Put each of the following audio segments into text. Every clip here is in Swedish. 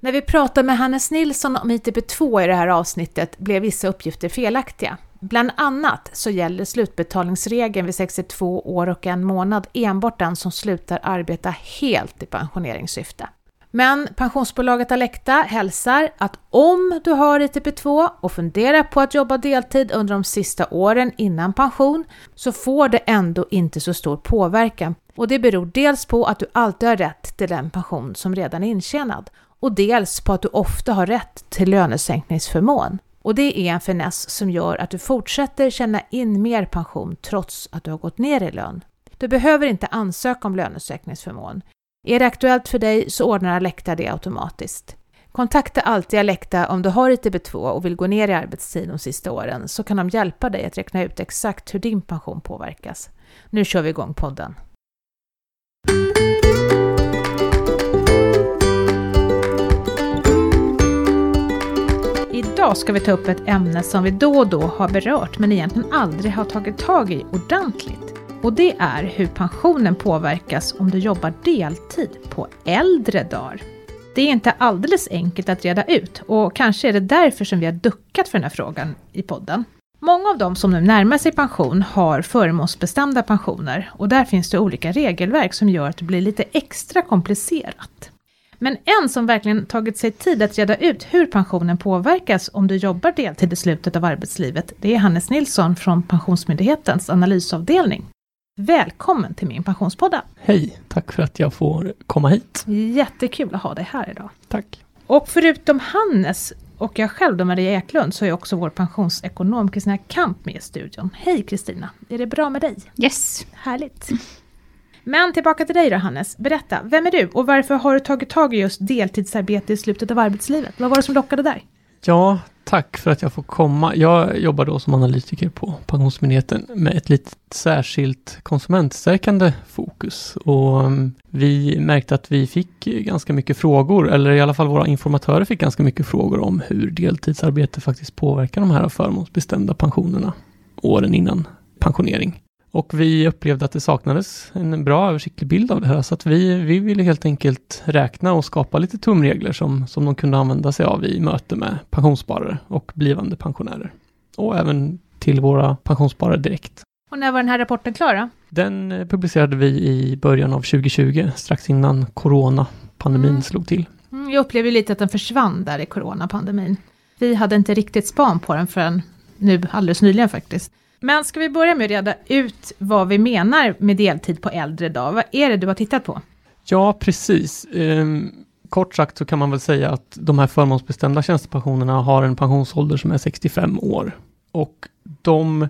När vi pratade med Hannes Nilsson om ITP2 i det här avsnittet blev vissa uppgifter felaktiga. Bland annat så gäller slutbetalningsregeln vid 62 år och en månad enbart den som slutar arbeta helt i pensioneringssyfte. Men pensionsbolaget Alecta hälsar att om du har ITP2 och funderar på att jobba deltid under de sista åren innan pension så får det ändå inte så stor påverkan. Och det beror dels på att du alltid har rätt till den pension som redan är intjänad och dels på att du ofta har rätt till lönesänkningsförmån. Och det är en finess som gör att du fortsätter tjäna in mer pension trots att du har gått ner i lön. Du behöver inte ansöka om lönesänkningsförmån. Är det aktuellt för dig så ordnar Alecta det automatiskt. Kontakta alltid Alecta om du har ITB2 och vill gå ner i arbetstid de sista åren så kan de hjälpa dig att räkna ut exakt hur din pension påverkas. Nu kör vi igång podden. Idag ska vi ta upp ett ämne som vi då och då har berört men egentligen aldrig har tagit tag i ordentligt. Och det är hur pensionen påverkas om du jobbar deltid på äldre dagar. Det är inte alldeles enkelt att reda ut och kanske är det därför som vi har duckat för den här frågan i podden. Många av de som nu närmar sig pension har förmånsbestämda pensioner och där finns det olika regelverk som gör att det blir lite extra komplicerat. Men en som verkligen tagit sig tid att reda ut hur pensionen påverkas om du jobbar deltid i slutet av arbetslivet, det är Hannes Nilsson från Pensionsmyndighetens analysavdelning. Välkommen till min pensionspodda! Hej, tack för att jag får komma hit. Jättekul att ha dig här idag. Tack. Och förutom Hannes och jag själv då, Maria Eklund, så är också vår pensionsekonom Kristina Kamp med i studion. Hej Kristina! Är det bra med dig? Yes! Härligt! Men tillbaka till dig då Hannes. Berätta, vem är du och varför har du tagit tag i just deltidsarbete i slutet av arbetslivet? Vad var det som lockade där? Ja, tack för att jag får komma. Jag jobbar då som analytiker på Pensionsmyndigheten med ett litet särskilt konsumentstärkande fokus. Och mm, vi märkte att vi fick ganska mycket frågor, eller i alla fall våra informatörer fick ganska mycket frågor om hur deltidsarbete faktiskt påverkar de här förmånsbestämda pensionerna åren innan pensionering. Och vi upplevde att det saknades en bra översiktlig bild av det här, så att vi, vi ville helt enkelt räkna och skapa lite tumregler som, som de kunde använda sig av i möte med pensionssparare och blivande pensionärer. Och även till våra pensionssparare direkt. Och när var den här rapporten klar då? Den eh, publicerade vi i början av 2020, strax innan coronapandemin mm. slog till. Mm, jag upplever lite att den försvann där i coronapandemin. Vi hade inte riktigt span på den förrän nu alldeles nyligen faktiskt. Men ska vi börja med att reda ut vad vi menar med deltid på äldre dag? Vad är det du har tittat på? Ja, precis. Um, kort sagt så kan man väl säga att de här förmånsbestämda tjänstepensionerna har en pensionsålder som är 65 år. Och de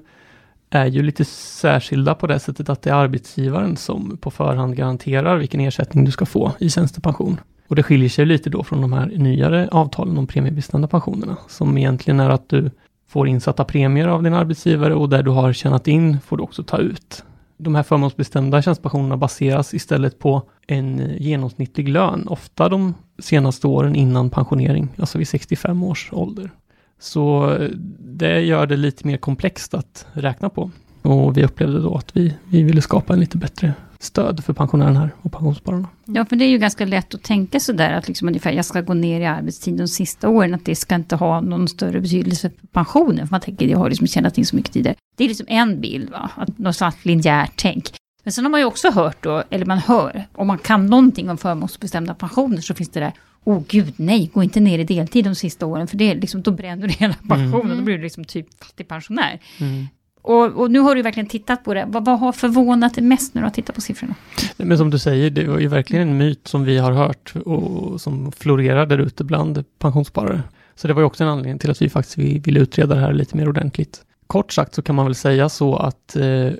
är ju lite särskilda på det sättet att det är arbetsgivaren som på förhand garanterar vilken ersättning du ska få i tjänstepension. Och det skiljer sig lite då från de här nyare avtalen om premiebestämda pensionerna, som egentligen är att du får insatta premier av din arbetsgivare och där du har tjänat in får du också ta ut. De här förmånsbestämda tjänstepensionerna baseras istället på en genomsnittlig lön, ofta de senaste åren innan pensionering, alltså vid 65 års ålder. Så eh, det gör det lite mer komplext att räkna på. Och vi upplevde då att vi, vi ville skapa en lite bättre stöd för pensionärerna här och pensionsspararna. Ja, för det är ju ganska lätt att tänka sådär att liksom ungefär, jag ska gå ner i arbetstid de sista åren, att det ska inte ha någon större betydelse för pensionen, för man tänker, jag har liksom tjänat in så mycket tidigare. Det är liksom en bild, va? Att något slags linjärt tänk. Men sen har man ju också hört då, eller man hör, om man kan någonting om förmånsbestämda pensioner så finns det där, åh oh, gud nej, gå inte ner i deltid de sista åren, för det är liksom, då bränner du hela pensionen, mm. då blir du liksom typ fattigpensionär. Mm. Och, och, nu har du verkligen tittat på det. Vad, vad har förvånat dig mest när du har tittat på siffrorna? Men som du säger, det var ju verkligen en myt som vi har hört och som florerar där ute bland pensionssparare. Så det var ju också en anledning till att vi faktiskt vill utreda det här lite mer ordentligt. Kort sagt så kan man väl säga så att eh,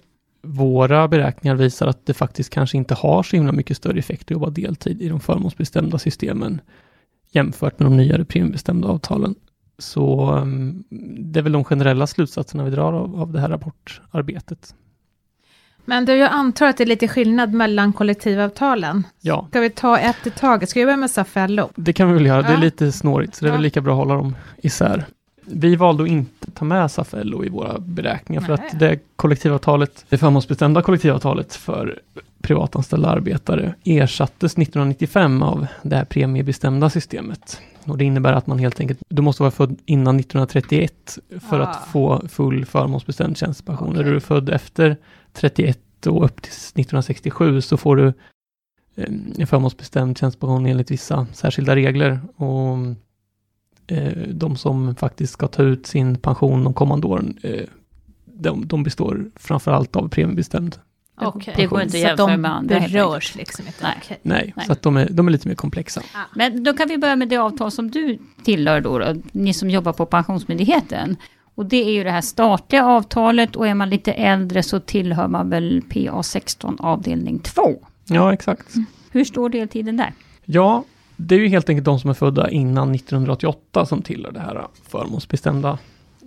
våra beräkningar visar att det faktiskt kanske inte har så himla mycket större effekt att jobba deltid i de förmånsbestämda systemen jämfört med de nyare premiebestämda avtalen. Så um, det är väl de generella slutsatserna vi drar av, av det här rapportarbetet. Men du, jag antar att det är lite skillnad mellan kollektivavtalen. Ja. Ska vi ta ett i taget? Ska vi börja med SAF-LO? Det kan vi väl göra. Ja. Det är lite snårigt, så det är ja. väl lika bra att hålla dem isär. Vi valde att inte ta med SAF-LO i våra beräkningar, Nej. för att det kollektivavtalet, det förmånsbestämda kollektivavtalet för privatanställda arbetare ersattes 1995 av det här premiebestämda systemet. Och det innebär att man helt enkelt, du måste vara född innan 1931 för Ah. att få full förmånsbestämd tjänstepension. Okej. Är du född efter 31 och upp till 1967 så får du eh, förmånsbestämd tjänstepension enligt vissa särskilda regler. Och eh, de som faktiskt ska ta ut sin pension de kommande åren, eh, de, de består framförallt av premiebestämd. Okej. Det går inte att Så att jämföra de med andra, helt enkelt. berörs liksom inte? Nej. Okej. Nej, Nej. så att de är, de är lite mer komplexa. Men då kan vi börja med det avtal som du tillhör då, då, ni som jobbar på Pensionsmyndigheten. Och det är ju det här statliga avtalet och är man lite äldre så tillhör man väl PA16 avdelning 2. Ja, exakt. Hur står deltiden där? Ja, det är ju helt enkelt de som är födda innan 1988 som tillhör det här förmånsbestämda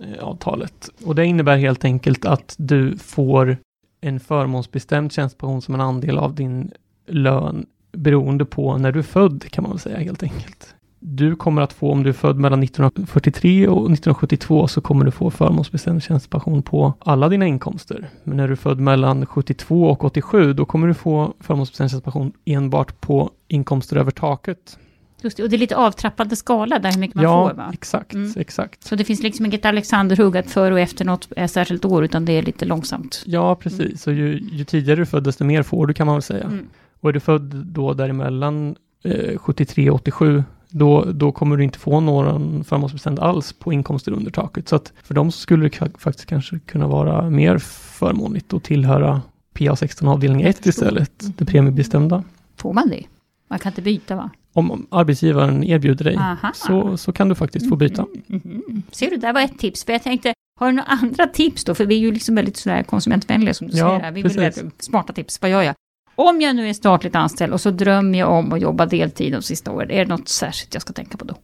eh, avtalet. Och det innebär helt enkelt att du får en förmånsbestämd tjänstepension som en andel av din lön beroende på när du är född kan man väl säga helt enkelt. Du kommer att få, om du är född mellan 1943 och 1972 så kommer du få förmånsbestämd tjänstepension på alla dina inkomster. Men när du är född mellan 72 och 87 då kommer du få förmånsbestämd tjänstepension enbart på inkomster över taket. Just det, och det är lite avtrappande skala där hur mycket man ja, får va? exakt, Mm. exakt. Så det finns liksom inget Alexanderhugg att före och efter något är särskilt år, utan det är lite långsamt. Ja, precis. Så ju, ju tidigare du är född, desto mer får du kan man väl säga. Mm. Och är du född då däremellan eh, 73 och 87, då, då kommer du inte få någon förmånsbestämd alls på inkomster under taket. Så att för dem skulle det faktiskt kanske kunna vara mer förmånligt att tillhöra PA16 avdelning 1 istället, det premiebestämda. Får man det? Man kan inte byta va? Om arbetsgivaren erbjuder dig, Aha. så, så kan du faktiskt få byta. Mhm. Ser du, där var ett tips. För jag tänkte, har du några andra tips då? För vi är ju liksom väldigt sådär konsumentvänliga som du Ja, säger. Här. Vi vill precis. veta smarta tips. Vad gör jag? Om jag nu är statligt anställd och så drömmer jag om att jobba deltid de sista åren. Är det något särskilt jag ska tänka på då?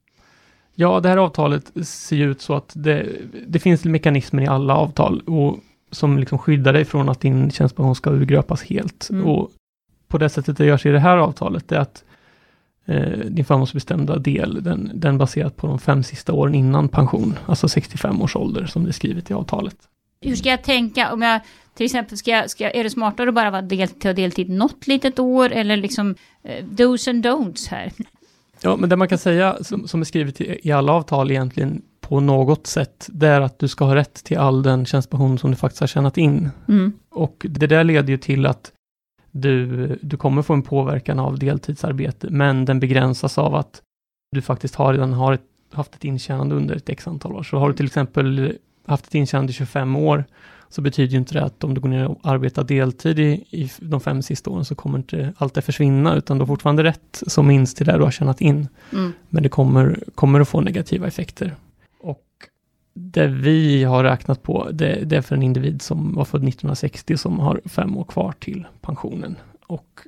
Ja, det här avtalet ser ut så att det, det finns mekanismer i alla avtal och, som liksom skyddar dig från att din tjänstepension ska urgröpas helt. Mm. Och på det sättet det görs i det här avtalet är att din förmånsbestämda del, den, den baseras på de fem sista åren innan pension, alltså 65 års ålder som det är skrivet i avtalet. Hur ska jag tänka om jag till exempel ska, jag- ska jag, är det smartare att bara vara deltid och deltid något litet år eller liksom eh, dos and don'ts här? Ja, men det man kan säga som, som är skrivet i, i alla avtal egentligen på något sätt, det är att du ska ha rätt till all den tjänstepension som du faktiskt har tjänat in. Mm. Och det där leder ju till att du, du kommer få en påverkan av deltidsarbete, men den begränsas av att du faktiskt har redan har ett, haft ett intjänande under ett x antal år. Så har du till exempel haft ett intjänande i 25 år, så betyder ju inte det att om du går ner och arbetar deltid i, i de fem sista åren så kommer inte allt det försvinna, utan du har fortfarande rätt som minst till det du har tjänat in. Mm. Men det kommer, kommer att få negativa effekter. Det vi har räknat på, det, det är för en individ som var född 1960 som har fem år kvar till pensionen. Och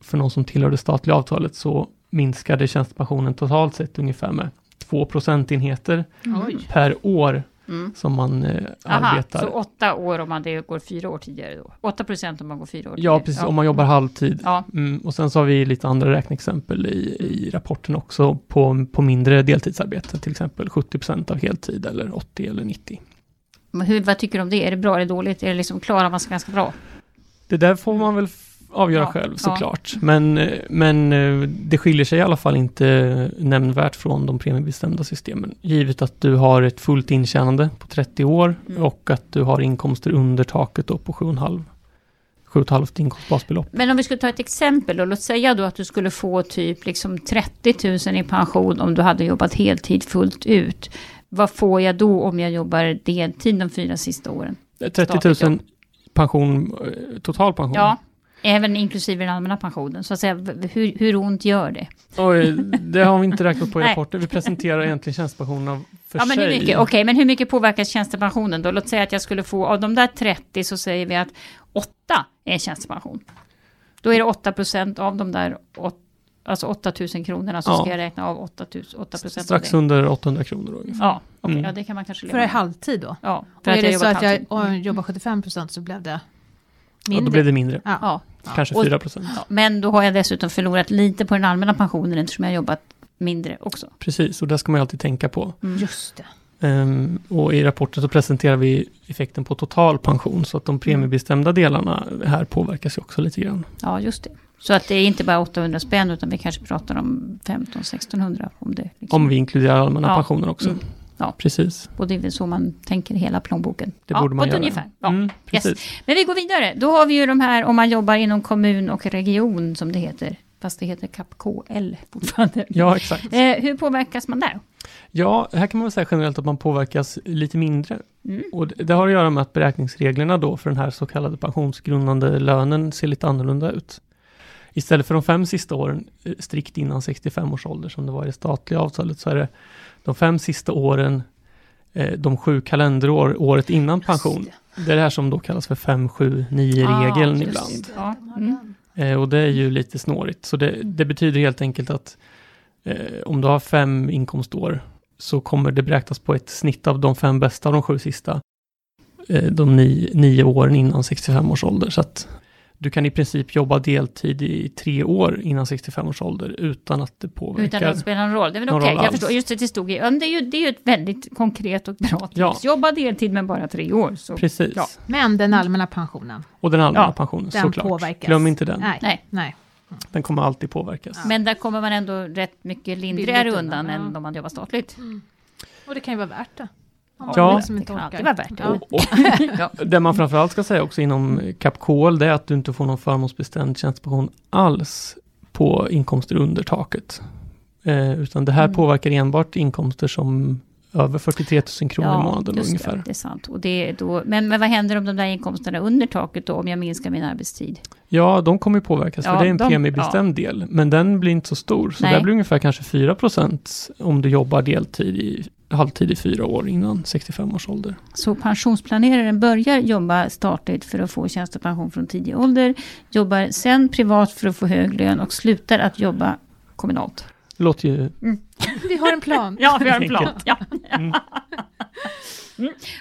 för någon som tillhör det statliga avtalet så minskade tjänstepensionen totalt sett ungefär med 2 procentenheter Oj. per år Mm. som man eh, Aha, arbetar. så åtta år om man det går fyra år tidigare då? Åtta procent om man går fyra år Ja, tidigare? precis. Om man jobbar halvtid. Ja. Mm, och sen så har vi lite andra räkneexempel i, i rapporten också på, på mindre deltidsarbete, till exempel 70% av heltid eller 80 eller 90. Men hur, vad tycker du om det? Är det bra eller dåligt? Är det liksom, klarar man sig ganska bra? Det där får man väl avgöra Ja, själv ja. såklart. Men, eh, men eh, det skiljer sig i alla fall inte nämnvärt från de premiebestämda systemen. Givet att du har ett fullt intjänande på 30 år Mm. och att du har inkomster under taket då på 7,5 7,5 inkomstbasbelopp. Men om vi skulle ta ett exempel och låt säga då att du skulle få typ liksom 30 000 i pension om du hade jobbat heltid fullt ut. Vad får jag då om jag jobbar deltid de fyra sista åren? 30 Statligt 000 pension, eh, total pension. Ja, även inklusive den allmänna pensionen. Så att säga, hur, hur ont gör det? Oj, det har vi inte räknat på i rapporten. Vi presenterar egentligen tjänstepensionerna för Ja, men hur sig. mycket, okej, men hur mycket påverkas tjänstepensionen då? Låt säga att jag skulle få, av de där 30 så säger vi att 8 är tjänstepension. Då är det 8 procent av de där, åt, alltså 8 000 kronorna, så Ja. ska jag räkna av 8, 000, 8 procent av Strax det. under 800 kronor ungefär. Ja, okej, Mm. ja, det kan man kanske För leva det är halvtid då? Ja, För för är att jag det så att jag och jobbar 75 procent så blev det Ja, mindre? då blir det mindre. Ja. Ja, Kanske Och- 4 procent. ja, men då har jag dessutom förlorat lite på den allmänna pensionen eftersom jag har jobbat mindre också. Precis, och det ska man ju alltid tänka på. Mm. Just det. Ehm, och i rapporten så presenterar vi effekten på total pension, så att de premiebestämda delarna här påverkas ju också lite grann. Ja, just det. Så att det är inte bara 800 spänn, utan vi kanske pratar om 15-1600. Om, det liksom. Om vi inkluderar allmänna Ja. pensioner också. Mm. Ja. Precis, Och det är väl så man tänker hela plånboken. det ja, borde man på göra. ungefär. Ja. Mm, Yes. precis. Men vi går vidare. Då har vi ju de här om man jobbar inom kommun och region som det heter. Fast det heter KAP-KL fortfarande. Ja, exakt. Eh, hur påverkas man där? Ja, här kan man väl säga generellt att man påverkas lite mindre. Mm. Och det det har att göra med att beräkningsreglerna då för den här så kallade pensionsgrundande lönen ser lite annorlunda ut. Istället för de fem sista åren eh, strikt innan 65 års ålder som det var i det statliga avtalet så är det de fem sista åren, eh, de sju kalenderår, året innan pension. Det är det här som då kallas för 5-7-9-regeln Ah, ibland. det. Ja. Mm. Eh, och det är ju lite snårigt. Så det, det betyder helt enkelt att eh, om du har fem inkomstår så kommer det beräknas på ett snitt av de fem bästa av de sju sista. Eh, de nio, nio åren innan 65 års ålder. Så att du kan i princip jobba deltid i tre år innan 65 års ålder utan att det påverkar. Utan att det spelar någon roll. Det är väl någon okej, roll jag alls. förstår. Just det, det stod i, det är, ju, det är ju ett väldigt konkret och bra tips. Ja. Jobba deltid men bara tre år. Så. Precis. Ja. Men den allmänna pensionen, Och den allmänna Ja, pensionen den såklart. påverkas. Glöm inte den. Nej. Nej. Nej. Den kommer alltid påverkas. Men där kommer man ändå rätt mycket lindrigare undan undan, än om man jobbar statligt. Och det kan ju vara värt det. Man Ja. liksom det vara värt det. Ja. Och, och Det man framförallt ska säga också inom KAP-KL det är att du inte får någon förmånsbestämd tjänstepension alls på inkomster under taket. Eh, utan det här Mm. påverkar enbart inkomster som över 43 000 kronor i månaden just ungefär. Det, det är sant. Och det är då, men, men vad händer om de där inkomsterna under taket då, om jag minskar min arbetstid? Ja, de kommer ju påverkas Ja, för det är en de- premiebestämd del. Men den blir inte så stor. Så Nej. det blir ungefär kanske 4% om du jobbar deltid i halvtid i fyra år innan 65 års ålder. Så pensionsplaneraren börjar jobba statligt för att få tjänstepension från tidig ålder, jobbar sen privat för att få hög lön och slutar att jobba kommunalt. Det låter ju... Vi har en plan. Ja, vi har en plan. Ja. Mm.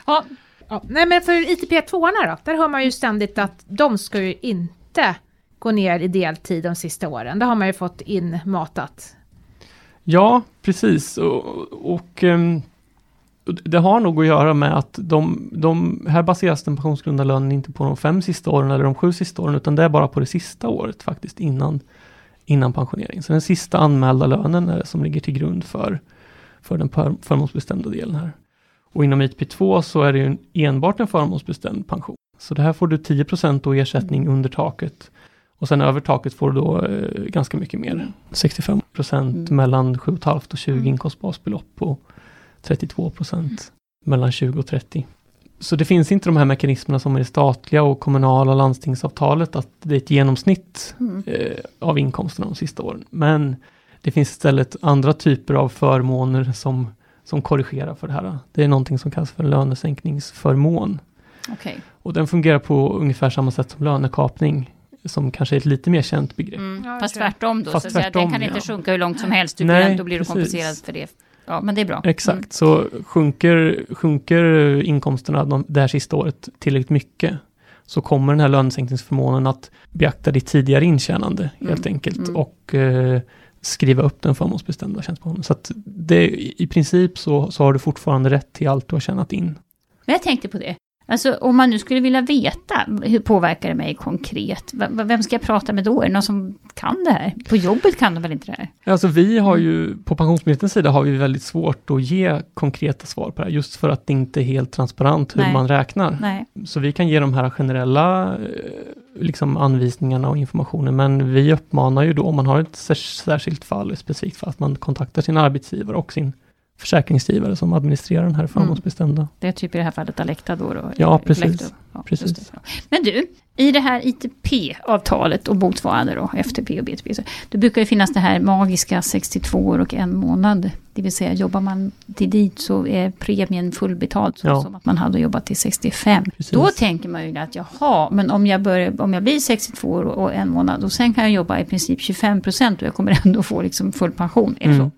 Ja, Ja, nej men för ITP-2 då, där hör man ju ständigt att de ska ju inte gå ner i deltid de sista åren. Det har man ju fått inmatat. Ja, precis. Och, och ehm, och det har nog att göra med att de, de, här baseras den pensionsgrundande lönen inte på de fem sista åren eller de sju sista åren, utan det är bara på det sista året faktiskt innan, innan pensionering. Så den sista anmälda lönen är det som ligger till grund för, för den förmånsbestämda delen här. Och inom ITP2 så är det ju enbart en förmånsbestämd pension. Så det här får du 10 då ersättning under taket. Och sen över taket får du då eh, ganska mycket mer. 65 Mm. mellan 7,5 och 20 Mm. inkomstbasbelopp och 32% mellan 20 och 30. Så det finns inte de här mekanismerna som är det statliga och kommunala landstingsavtalet att det är ett genomsnitt mm. eh, av inkomsterna de sista åren. Men det finns istället andra typer av förmåner som, som korrigerar för det här. Det är någonting som kallas för lönesänkningsförmån. okej. Och den fungerar på ungefär samma sätt som lönekapning, som kanske är ett lite mer känt begrepp. Mm. Ja, Fast tvärtom då, Fast så att säga, den tvärtom, kan inte ja. sjunka hur långt som helst, du Nej, kan, då blir du precis. kompenserad för det. Ja, men det är bra. Exakt, Mm. så sjunker, sjunker inkomsterna de, det här sista året tillräckligt mycket så kommer den här lönesänkningsförmånen att beakta ditt tidigare intjänande helt Mm, enkelt mm. och eh, skriva upp den förmånsbestämda tjänstepensionen. Så att det, i princip så, så har du fortfarande rätt till allt du har tjänat in. Men jag tänkte på det. Alltså om man nu skulle vilja veta, hur påverkar det mig konkret? Vem ska jag prata med då? Är det någon som kan det här? På jobbet kan de väl inte det här? Alltså vi har ju, på Pensionsmyndighetens sida har vi väldigt svårt att ge konkreta svar på det här, just för att det inte är helt transparent hur Nej. man räknar. Nej. Så vi kan ge de här generella eh, liksom anvisningarna och informationen, men vi uppmanar ju då om man har ett särs- särskilt fall, ett specifikt fall, att man kontaktar sin arbetsgivare och sin försäkringsgivare som administrerar den här förmånsbestämda. Det är typ i det här fallet Alecta då? då Ja, precis. Ja, Precis. det. Men du, i det här ITP-avtalet och motsvarande då, FTP och BTP, så, det brukar ju finnas det här magiska 62 år och en månad. Det vill säga, jobbar man till dit så är premien fullbetald, så Ja. som att man hade jobbat till 65. Precis. Då tänker man ju att jaha, men om jag, börjar, om jag blir 62 år och en månad och sen kan jag jobba i princip 25 procent och jag kommer ändå få liksom full pension. Är det Mm. så?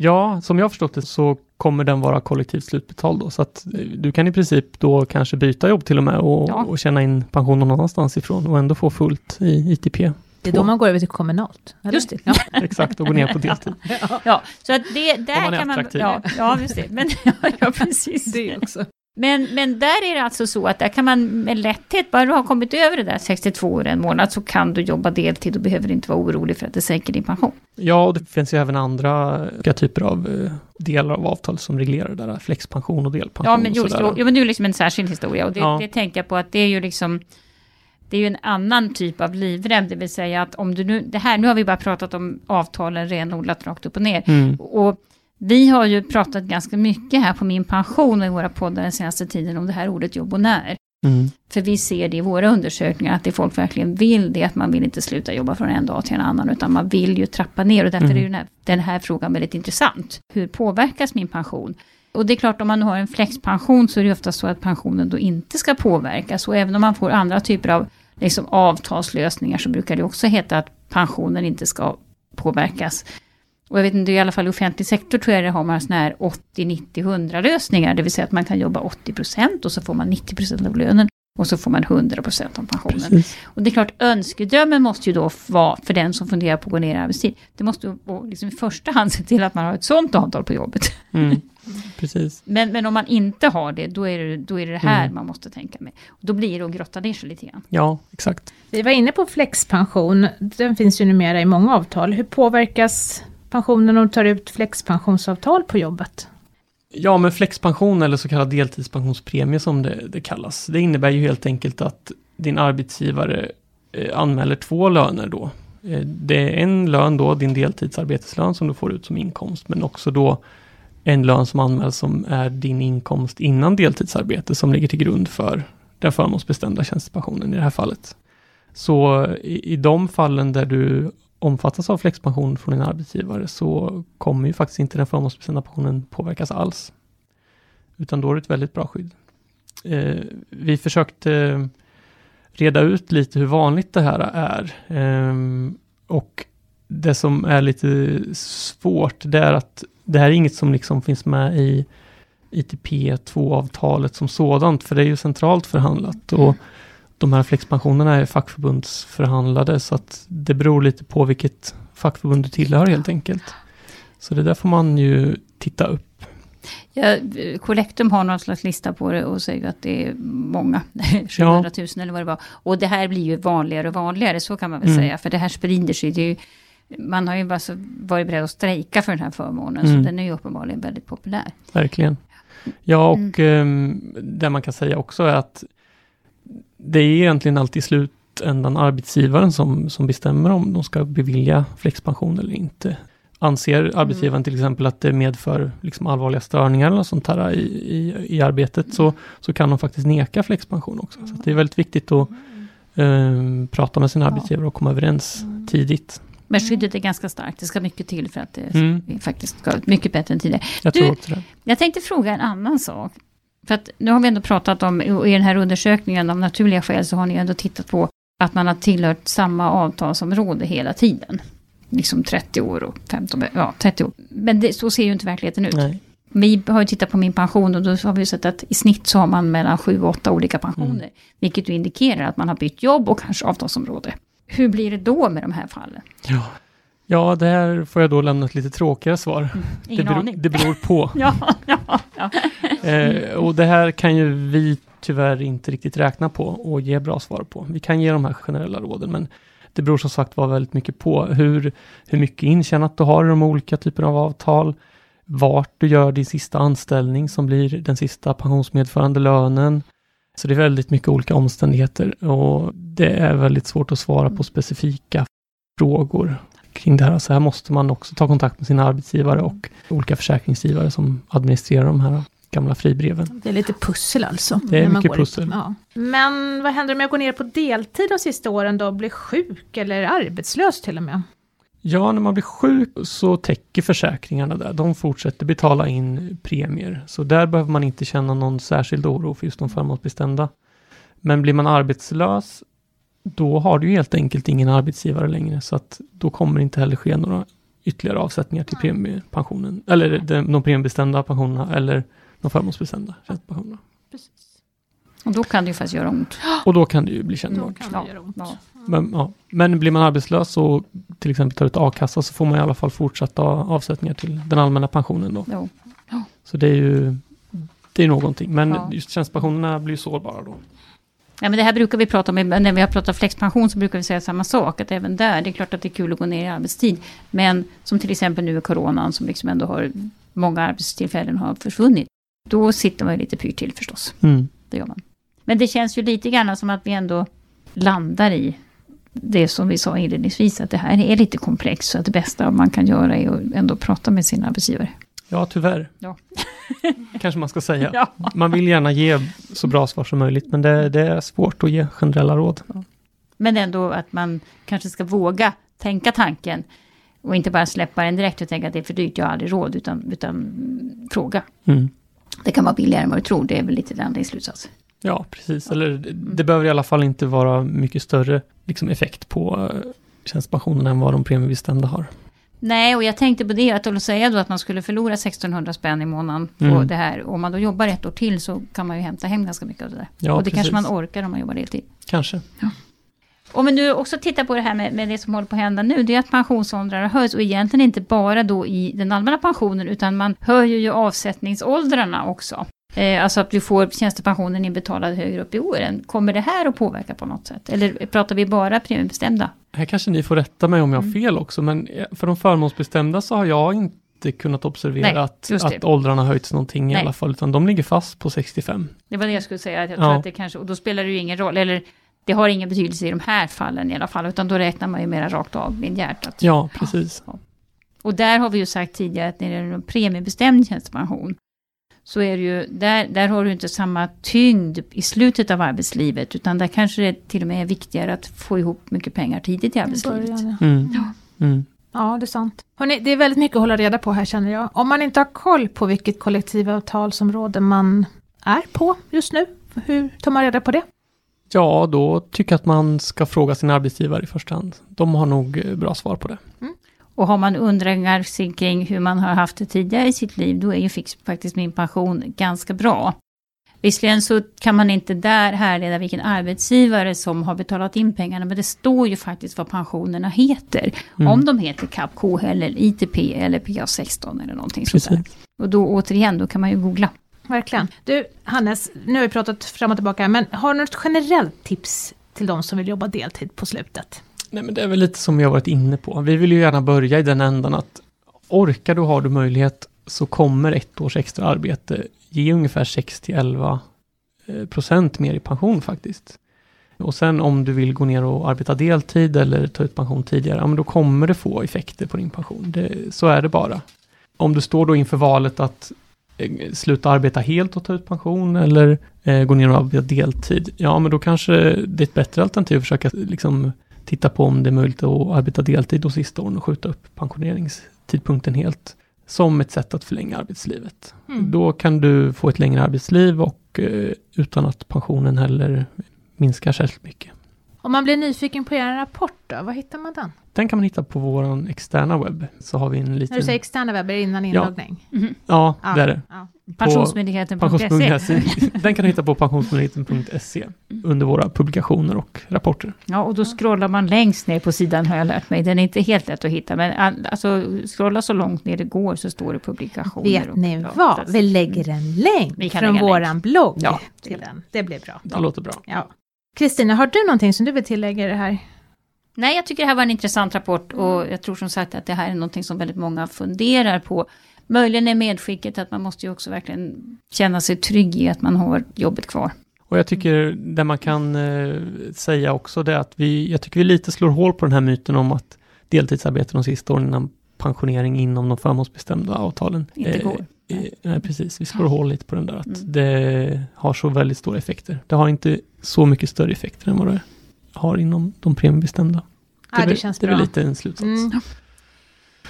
Ja, som jag har förstått det så kommer den vara kollektivt slutbetald då, så att eh, du kan i princip då kanske byta jobb till och med och, Ja. och tjäna in pension någon annanstans ifrån och ändå få fullt i ITP. Det är då man går över till kommunalt. Eller? Just det. Ja. Exakt, och går ner på deltid. ja, så att det, där man är kan man... Ja, ja, just det. Men, ja, ja, precis. Det också. Men, men där är det alltså så att där kan man med lätthet, bara du har kommit över det där 62 år en månad, så kan du jobba deltid och behöver inte vara orolig för att det sänker din pension. Ja, och det finns ju även andra typer av eh, delar av avtal som reglerar det där, flexpension och delpension. Ja, men, just, jo, men det är ju liksom en särskild historia och det, ja. det tänkte jag på att det är ju liksom det är ju en annan typ av livrem, det vill säga att om du nu, det här, nu har vi bara pratat om avtalen renodlat rakt upp och ner. Mm. Och vi har ju pratat ganska mycket här på min pension och i våra poddar den senaste tiden om det här ordet jobb och när. Mm. För vi ser det i våra undersökningar att det folk verkligen vill det, att man vill inte sluta jobba från en dag till en annan, utan man vill ju trappa ner och därför Mm. är den här, den här frågan väldigt intressant. Hur påverkas min pension? Och det är klart, om man har en flexpension så är det ofta så att pensionen då inte ska påverkas. Och även om man får andra typer av liksom, avtalslösningar så brukar det också heta att pensionen inte ska påverkas. Och jag vet inte, i alla fall i offentlig sektor tror jag det har man sådana här 80, 90, 100 lösningar. Det vill säga att man kan jobba 80 procent och så får man 90 procent av lönen. Och så får man 100 procent av pensionen. Precis. Och det är klart, önskedrömmen måste ju då vara, för den som funderar på att gå ner i arbetstid, det måste liksom i första hand se till att man har ett sånt avtal på jobbet. Mm. Precis. Men, men om man inte har det, då är det då är det, det här Mm. man måste tänka med. Och då blir det att grotta ner sig lite grann. Ja, exakt. Vi var inne på flexpension, den finns ju numera i många avtal. Hur påverkas pensionen om du tar ut flexpensionsavtal på jobbet? Ja, men flexpension eller så kallad deltidspensionspremie som det, det kallas. Det innebär ju helt enkelt att din arbetsgivare eh, anmäler två löner då. Eh, det är en lön då, din deltidsarbeteslön som du får ut som inkomst, men också då en lön som anmäls som är din inkomst innan deltidsarbete som ligger till grund för den förmånsbestämda tjänstepensionen i det här fallet. Så i, i de fallen där du omfattas av flexpension från din arbetsgivare så kommer ju faktiskt inte den förmånsbestämda pensionen påverkas alls. Utan då är det ett väldigt bra skydd. Eh, vi försökte reda ut lite hur vanligt det här är. Eh, och det som är lite svårt det är att det här är inget som liksom finns med i ITP2-avtalet som sådant, för det är ju centralt förhandlat. Och mm de här flexpensionerna är fackförbundsförhandlade, så att det beror lite på vilket fackförbund du tillhör helt enkelt. Så det där får man ju titta upp. Ja, Collectum har någon slags lista på det och säger att det är många, 700 000 eller vad det var. Och det här blir ju vanligare och vanligare, så kan man väl Mm. säga, för det här sprider sig. Det är ju, man har ju bara så varit beredd att strejka för den här förmånen, Mm. så den är ju uppenbarligen väldigt populär. Verkligen. Ja, och Mm. ehm, det man kan säga också är att det är egentligen alltid i slutändan arbetsgivaren som, som bestämmer om de ska bevilja flexpension eller inte. Anser arbetsgivaren till exempel att det medför liksom allvarliga störningar eller sånt här i, i, i arbetet så, så kan de faktiskt neka flexpension också. Så det är väldigt viktigt att ehm, prata med sin arbetsgivare och komma överens tidigt. Men skyddet är ganska starkt, det ska mycket till för att det Mm. faktiskt ska mycket bättre än tidigare. Jag Du- tror också det. Jag tänkte fråga en annan sak. För att nu har vi ändå pratat om, i den här undersökningen av naturliga skäl så har ni ändå tittat på att man har tillhört samma avtalsområde hela tiden. Liksom 30 år och 15, ja 30 år. Men det, så ser ju inte verkligheten ut. Nej. Vi har ju tittat på min pension och då har vi sett att i snitt så har man mellan 7 och 8 olika pensioner. Mm. Vilket ju indikerar att man har bytt jobb och kanske avtalsområde. Hur blir det då med de här fallen? Ja. Ja, där får jag då lämna ett lite tråkigare svar. Det Ingen beror, aning. det beror på. Ja, ja, ja. Eh, och det här kan ju vi tyvärr inte riktigt räkna på och ge bra svar på. Vi kan ge de här generella råden, men det beror som sagt var väldigt mycket på hur, hur mycket intjänat du har i de olika typerna av avtal, vart du gör din sista anställning som blir den sista pensionsmedförande lönen. Så det är väldigt mycket olika omständigheter och det är väldigt svårt att svara på specifika frågor kring det här. Så här måste man också ta kontakt med sina arbetsgivare och olika försäkringsgivare som administrerar de här gamla fribreven. Det är lite pussel alltså. Det är när man mycket går pussel. Ja. Men vad händer om jag går ner på deltid de sista åren då, blir sjuk eller arbetslös till och med? Ja, när man blir sjuk så täcker försäkringarna där. De fortsätter betala in premier. Så där behöver man inte känna någon särskild oro för just de förmånsbestämda. Men blir man arbetslös, då har du helt enkelt ingen arbetsgivare längre. Så att då kommer det inte heller ske några ytterligare avsättningar till premiepensionen. Eller de, de premiebestämda pensionerna eller de förmånsbestämda tjänstepensionerna. Och då kan det ju faktiskt göra ont. Och då kan det ju bli kännbart. Ja, ja. Men, ja. Men blir man arbetslös och till exempel tar ut a-kassa så får man i alla fall fortsatta avsättningar till den allmänna pensionen då. Jo. Så det är ju det är någonting. Men Ja. just tjänstepensionerna blir sårbara då. Ja, men det här brukar vi prata om, när vi har pratat flexpension så brukar vi säga samma sak. Att även där, det är klart att det är kul att gå ner i arbetstid. Men som till exempel nu i coronan som liksom ändå har, många arbetstillfällen har försvunnit. Då sitter man ju lite pyrt till förstås. Mm. Det gör man. Men det känns ju lite grann som att vi ändå landar i det som vi sa inledningsvis, att det här är lite komplext. Så att det bästa man kan göra är att ändå prata med sin arbetsgivare. Ja, tyvärr. Ja. Kanske man ska säga. Ja. Man vill gärna ge så bra svar som möjligt, men det, det är svårt att ge generella råd. Men ändå att man kanske ska våga tänka tanken. Och inte bara släppa den direkt och tänka att det är för dyrt, jag har aldrig råd. Utan, utan mm, fråga. Mm. Det kan vara billigare än vad du tror. Det är väl lite den din slutsats. Ja, precis. Eller det, det behöver i alla fall inte vara mycket större liksom, effekt på uh, tjänstepensionen än vad de premiebestämda har. Nej, och jag tänkte på det, att låt säga då att man skulle förlora 1600 spänn i månaden på Mm. det här. Om man då jobbar ett år till så kan man ju hämta hem ganska mycket av det där. Ja, och det kanske precis. man orkar om man jobbar deltid. Kanske. Om vi nu också tittar på det här med, med det som håller på att hända nu, det är att pensionsåldrarna höjs och egentligen inte bara då i den allmänna pensionen utan man höjer ju avsättningsåldrarna också. Eh, alltså att vi får tjänstepensionen inbetalad högre upp i åren. Kommer det här att påverka på något sätt? Eller pratar vi bara premiebestämda? Här kanske ni får rätta mig om jag har Mm. fel också, men eh, för de förmånsbestämda så har jag inte kunnat observera Nej, att, att åldrarna höjts någonting i Nej. alla fall, utan de ligger fast på 65. Det var det jag skulle säga, att jag Ja. tror att det kanske, och då spelar det ju ingen roll, eller det har ingen betydelse i de här fallen i alla fall, utan då räknar man ju mera rakt av linjärt. Att, Ja, precis. Och där har vi ju sagt tidigare att när det är en premiebestämd tjänstepension, så är det ju, där, där har du inte samma tyngd i slutet av arbetslivet, utan där kanske det till och med är viktigare att få ihop mycket pengar tidigt i arbetslivet. Början, ja. Mm. Ja. Mm. Ja, det är sant. Hörrni, det är väldigt mycket att hålla reda på här känner jag. Om man inte har koll på vilket kollektivavtalsområde man är på just nu, hur tar man reda på det? Ja, då tycker jag att man ska fråga sin arbetsgivare i första hand. De har nog eh, bra svar på det. Och har man undringar kring hur man har haft det tidigare i sitt liv, då är ju fix, faktiskt min pension ganska bra. Visserligen så kan man inte där härleda vilken arbetsgivare som har betalat in pengarna, men det står ju faktiskt vad pensionerna heter. Mm. Om de heter CAP, KHL, eller ITP eller PA16 eller någonting sånt där. Precis. Och då återigen, då kan man ju googla. Verkligen. Du, Hannes, nu har vi pratat fram och tillbaka, men har du något generellt tips till de som vill jobba deltid på slutet? Nej, men det är väl lite som vi har varit inne på. Vi vill ju gärna börja i den ändan att orkar du, har du möjlighet, så kommer ett års extra arbete ge ungefär 6-11 eh, procent mer i pension faktiskt. Och sen om du vill gå ner och arbeta deltid eller ta ut pension tidigare, ja men då kommer det få effekter på din pension. Det, så är det bara. Om du står då inför valet att eh, sluta arbeta helt och ta ut pension eller eh, gå ner och arbeta deltid, ja men då kanske det är ett bättre alternativ att försöka liksom titta på om det är möjligt att arbeta deltid de sista åren och skjuta upp pensioneringstidpunkten helt. Som ett sätt att förlänga arbetslivet. Mm. Då kan du få ett längre arbetsliv och eh, utan att pensionen heller minskar särskilt mycket. Om man blir nyfiken på er rapport då, var hittar man den? Den kan man hitta på vår externa webb. Så har vi en liten... När du säger externa webbar innan inloggning? Ja, Ja. det är det. Ja. Pensionsmyndigheten.se. Pensionsmyndigheten. Den kan du hitta på pensionsmyndigheten.se under våra publikationer och rapporter. Ja, och då scrollar man längst ner på sidan har jag lärt mig. Den är inte helt lätt att hitta, men all- alltså scrolla så långt ner det går så står det publikationer. Vet och- ni ja, vad? Vi lägger en länk Vi kan från våran blogg Ja. till den. Det blir bra. Det låter bra. Ja. Kristina, har du någonting som du vill tillägga i det här? Nej, jag tycker det här var en intressant rapport och jag tror som sagt att det här är någonting som väldigt många funderar på. Möjligen är medskicket att man måste ju också verkligen känna sig trygg i att man har jobbet kvar. Och jag tycker det man kan eh, säga också det är att vi, jag tycker vi lite slår hål på den här myten om att deltidsarbete de sista åren innan pensionering inom de förmånsbestämda avtalen. Inte eh, går. Nej, precis. Vi slår hål lite på den där att Mm. det har så väldigt stora effekter. Det har inte så mycket större effekter än vad det har inom de premiebestämda. Ja, är det väl- känns det är bra. väl lite en slutsats. Mm.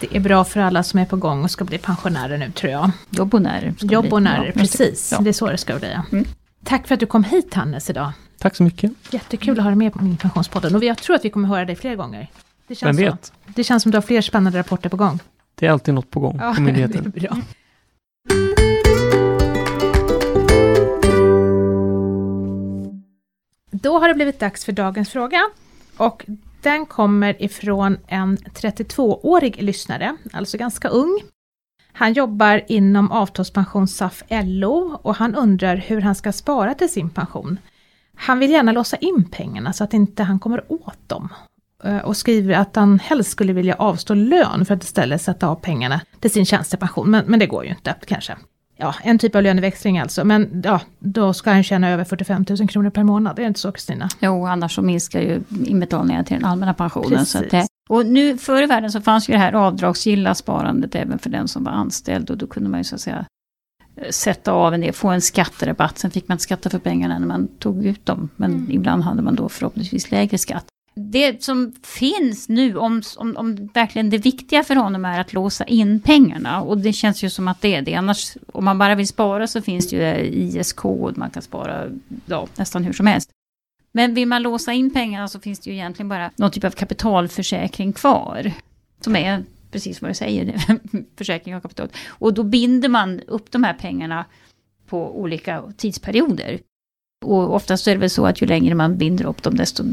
Det är bra för alla som är på gång och ska bli pensionärer nu tror jag. Jobbonärer. det. Jobbonärer, Ja, det. precis. Ja. Det är så det ska bli. Mm. Tack för att du kom hit Hannes idag. Tack så mycket. Jättekul att ha dig med på min pensionspodden och jag tror att vi kommer höra dig fler gånger. Det Vem känns, så. vet? det känns som du har fler spännande rapporter på gång. Det är alltid något på gång på myndigheten. det är bra. Då har det blivit dags för dagens fråga. Och den kommer ifrån en 32-årig lyssnare, alltså ganska ung. Han jobbar inom avtalspension SAF LO och han undrar hur han ska spara till sin pension. Han vill gärna låsa in pengarna så att inte han kommer åt dem. Eh, och skriver att han helst skulle vilja avstå lön för att istället sätta av pengarna till sin tjänstepension. Men, men det går ju inte kanske. Ja, en typ av löneväxling alltså. Men ja, då ska han tjäna över 45 000 kronor per månad. Är det inte så Kristina? Jo, annars så minskar ju inbetalningarna till den allmänna pensionen. Så det, och nu förr i världen så fanns ju det här avdragsgilla sparandet även för den som var anställd. Och då kunde man ju så att säga eh, sätta av en del, få en skatterabatt. Sen fick man skatta för pengarna när man tog ut dem. Men mm. ibland hade man då förhoppningsvis lägre skatt det som finns nu, om, om, om verkligen det viktiga för honom är att låsa in pengarna, och det känns ju som att det är det, annars om man bara vill spara så finns det ju ISK, och man kan spara ja, nästan hur som helst. Men vill man låsa in pengarna så finns det ju egentligen bara någon typ av kapitalförsäkring kvar. Som är precis vad du säger, försäkring av kapital. Och då binder man upp de här pengarna på olika tidsperioder. Och oftast är det väl så att ju längre man binder upp dem desto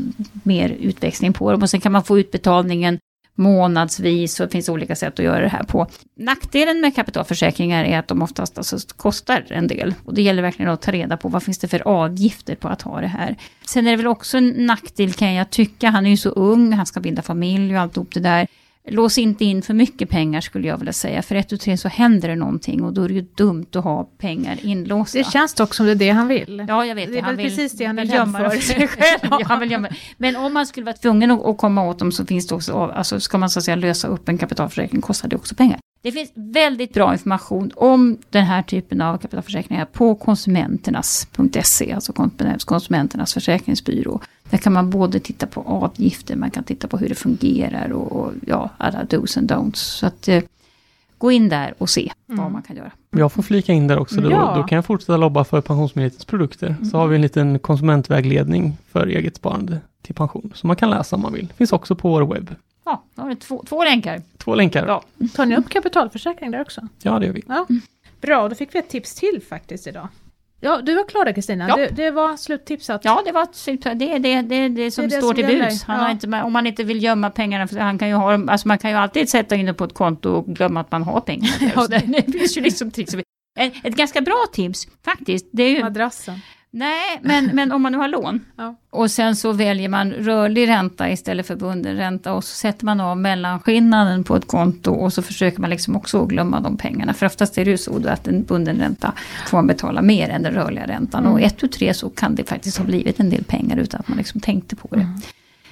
mer utväxling på dem. Och sen kan man få utbetalningen månadsvis och det finns olika sätt att göra det här på. Nackdelen med kapitalförsäkringar är att de oftast alltså kostar en del. Och det gäller verkligen att ta reda på vad finns det för avgifter på att ha det här. Sen är det väl också en nackdel kan jag tycka, han är ju så ung, han ska bilda familj och alltihop det där. Lås inte in för mycket pengar skulle jag vilja säga. För ett och tre så händer det någonting och då är det ju dumt att ha pengar inlåsta. Det känns dock som det är det han vill. Ja, jag vet det. är han väl vill, precis det han vill gömma för sig själv. ja, han vill gömma. Men om man skulle vara tvungen att komma åt dem så finns det också, alltså ska man så att säga lösa upp en kapitalförsäkring kostar det också pengar. Det finns väldigt bra information om den här typen av kapitalförsäkringar på konsumenternas.se, alltså konsumenternas försäkringsbyrå. Där kan man både titta på avgifter, man kan titta på hur det fungerar och, och ja, alla dos and don'ts. Så att eh, gå in där och se mm. vad man kan göra. Jag får flika in där också, då, ja. då kan jag fortsätta lobba för Pensionsmyndighetens produkter. Mm. Så har vi en liten konsumentvägledning för eget sparande till pension, som man kan läsa om man vill. Finns också på vår webb. Ja, då har vi två, två länkar. Två länkar. Ja. Tar ni upp kapitalförsäkring där också? Ja, det gör vi. Ja. Bra, då fick vi ett tips till faktiskt idag. Ja, du var klar där Kristina. Ja. Det, det, var sluttipset. Ja, det var det, det, det, det, det som det står som till buds. Han ja. om man inte vill gömma pengarna, för han kan ju ha alltså man kan ju alltid sätta in det på ett konto och glömma att man har pengar. ja, det, det finns ju liksom tricks. Ett, ett ganska bra tips faktiskt. Det är ju, Madrassen. Nej, men, men om man nu har lån ja. och sen så väljer man rörlig ränta istället för bunden ränta och så sätter man av mellanskillnaden på ett konto och så försöker man liksom också glömma de pengarna. För oftast är det ju så att en bunden ränta får man betala mer än den rörliga räntan. Mm. Och ett och tre så kan det faktiskt ha blivit en del pengar utan att man liksom tänkte på det. Mm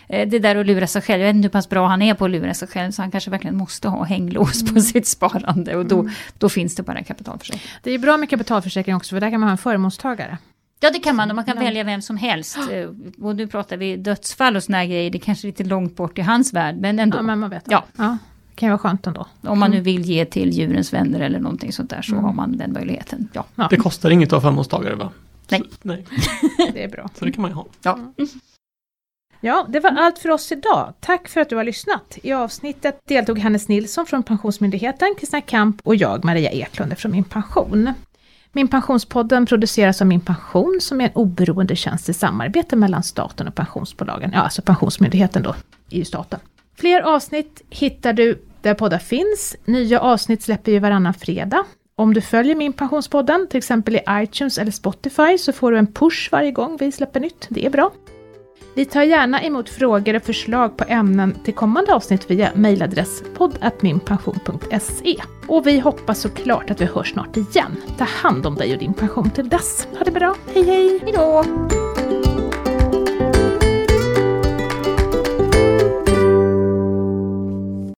eh, det där att lura sig själv, jag vet inte hur pass bra han är på att lura sig själv, så han kanske verkligen måste ha hänglås mm. på sitt sparande och då, mm. då finns det bara kapitalförsäkring. Det är bra med kapitalförsäkring också, för där kan man ha en förmånstagare. Ja det kan man och man kan välja vem som helst. Eh, och nu pratar vi dödsfall och såna grejer, det är kanske är lite långt bort i hans värld men ändå. Ja men man vet. Ja. ja. Det kan ju vara skönt ändå. Om man nu mm. vill ge till djurens vänner eller någonting sånt där så mm. har man den möjligheten. Ja. ja. Det kostar inget att ha förmånstagare va? Nej. Så, nej. det är bra. Så det kan man ju ha. Ja. Mm. Ja, det var allt för oss idag. Tack för att du har lyssnat. I avsnittet deltog Hannes Nilsson från Pensionsmyndigheten, Kristina Kamp och jag, Maria Eklund från Min Pension. Min Pensionspodden produceras av Min Pension som är en oberoende tjänst i samarbete mellan staten och pensionsbolagen. Ja, alltså Pensionsmyndigheten då, i ju staten. Fler avsnitt hittar du där poddar finns. Nya avsnitt släpper vi varannan fredag. Om du följer Min Pensionspodden, till exempel i iTunes eller Spotify, så får du en push varje gång vi släpper nytt. Det är bra. Vi tar gärna emot frågor och förslag på ämnen till kommande avsnitt via mejladress poddatminpension.se. Och vi hoppas såklart att vi hörs snart igen. Ta hand om dig och din pension till dess. Ha det bra, hej hej! Hejdå!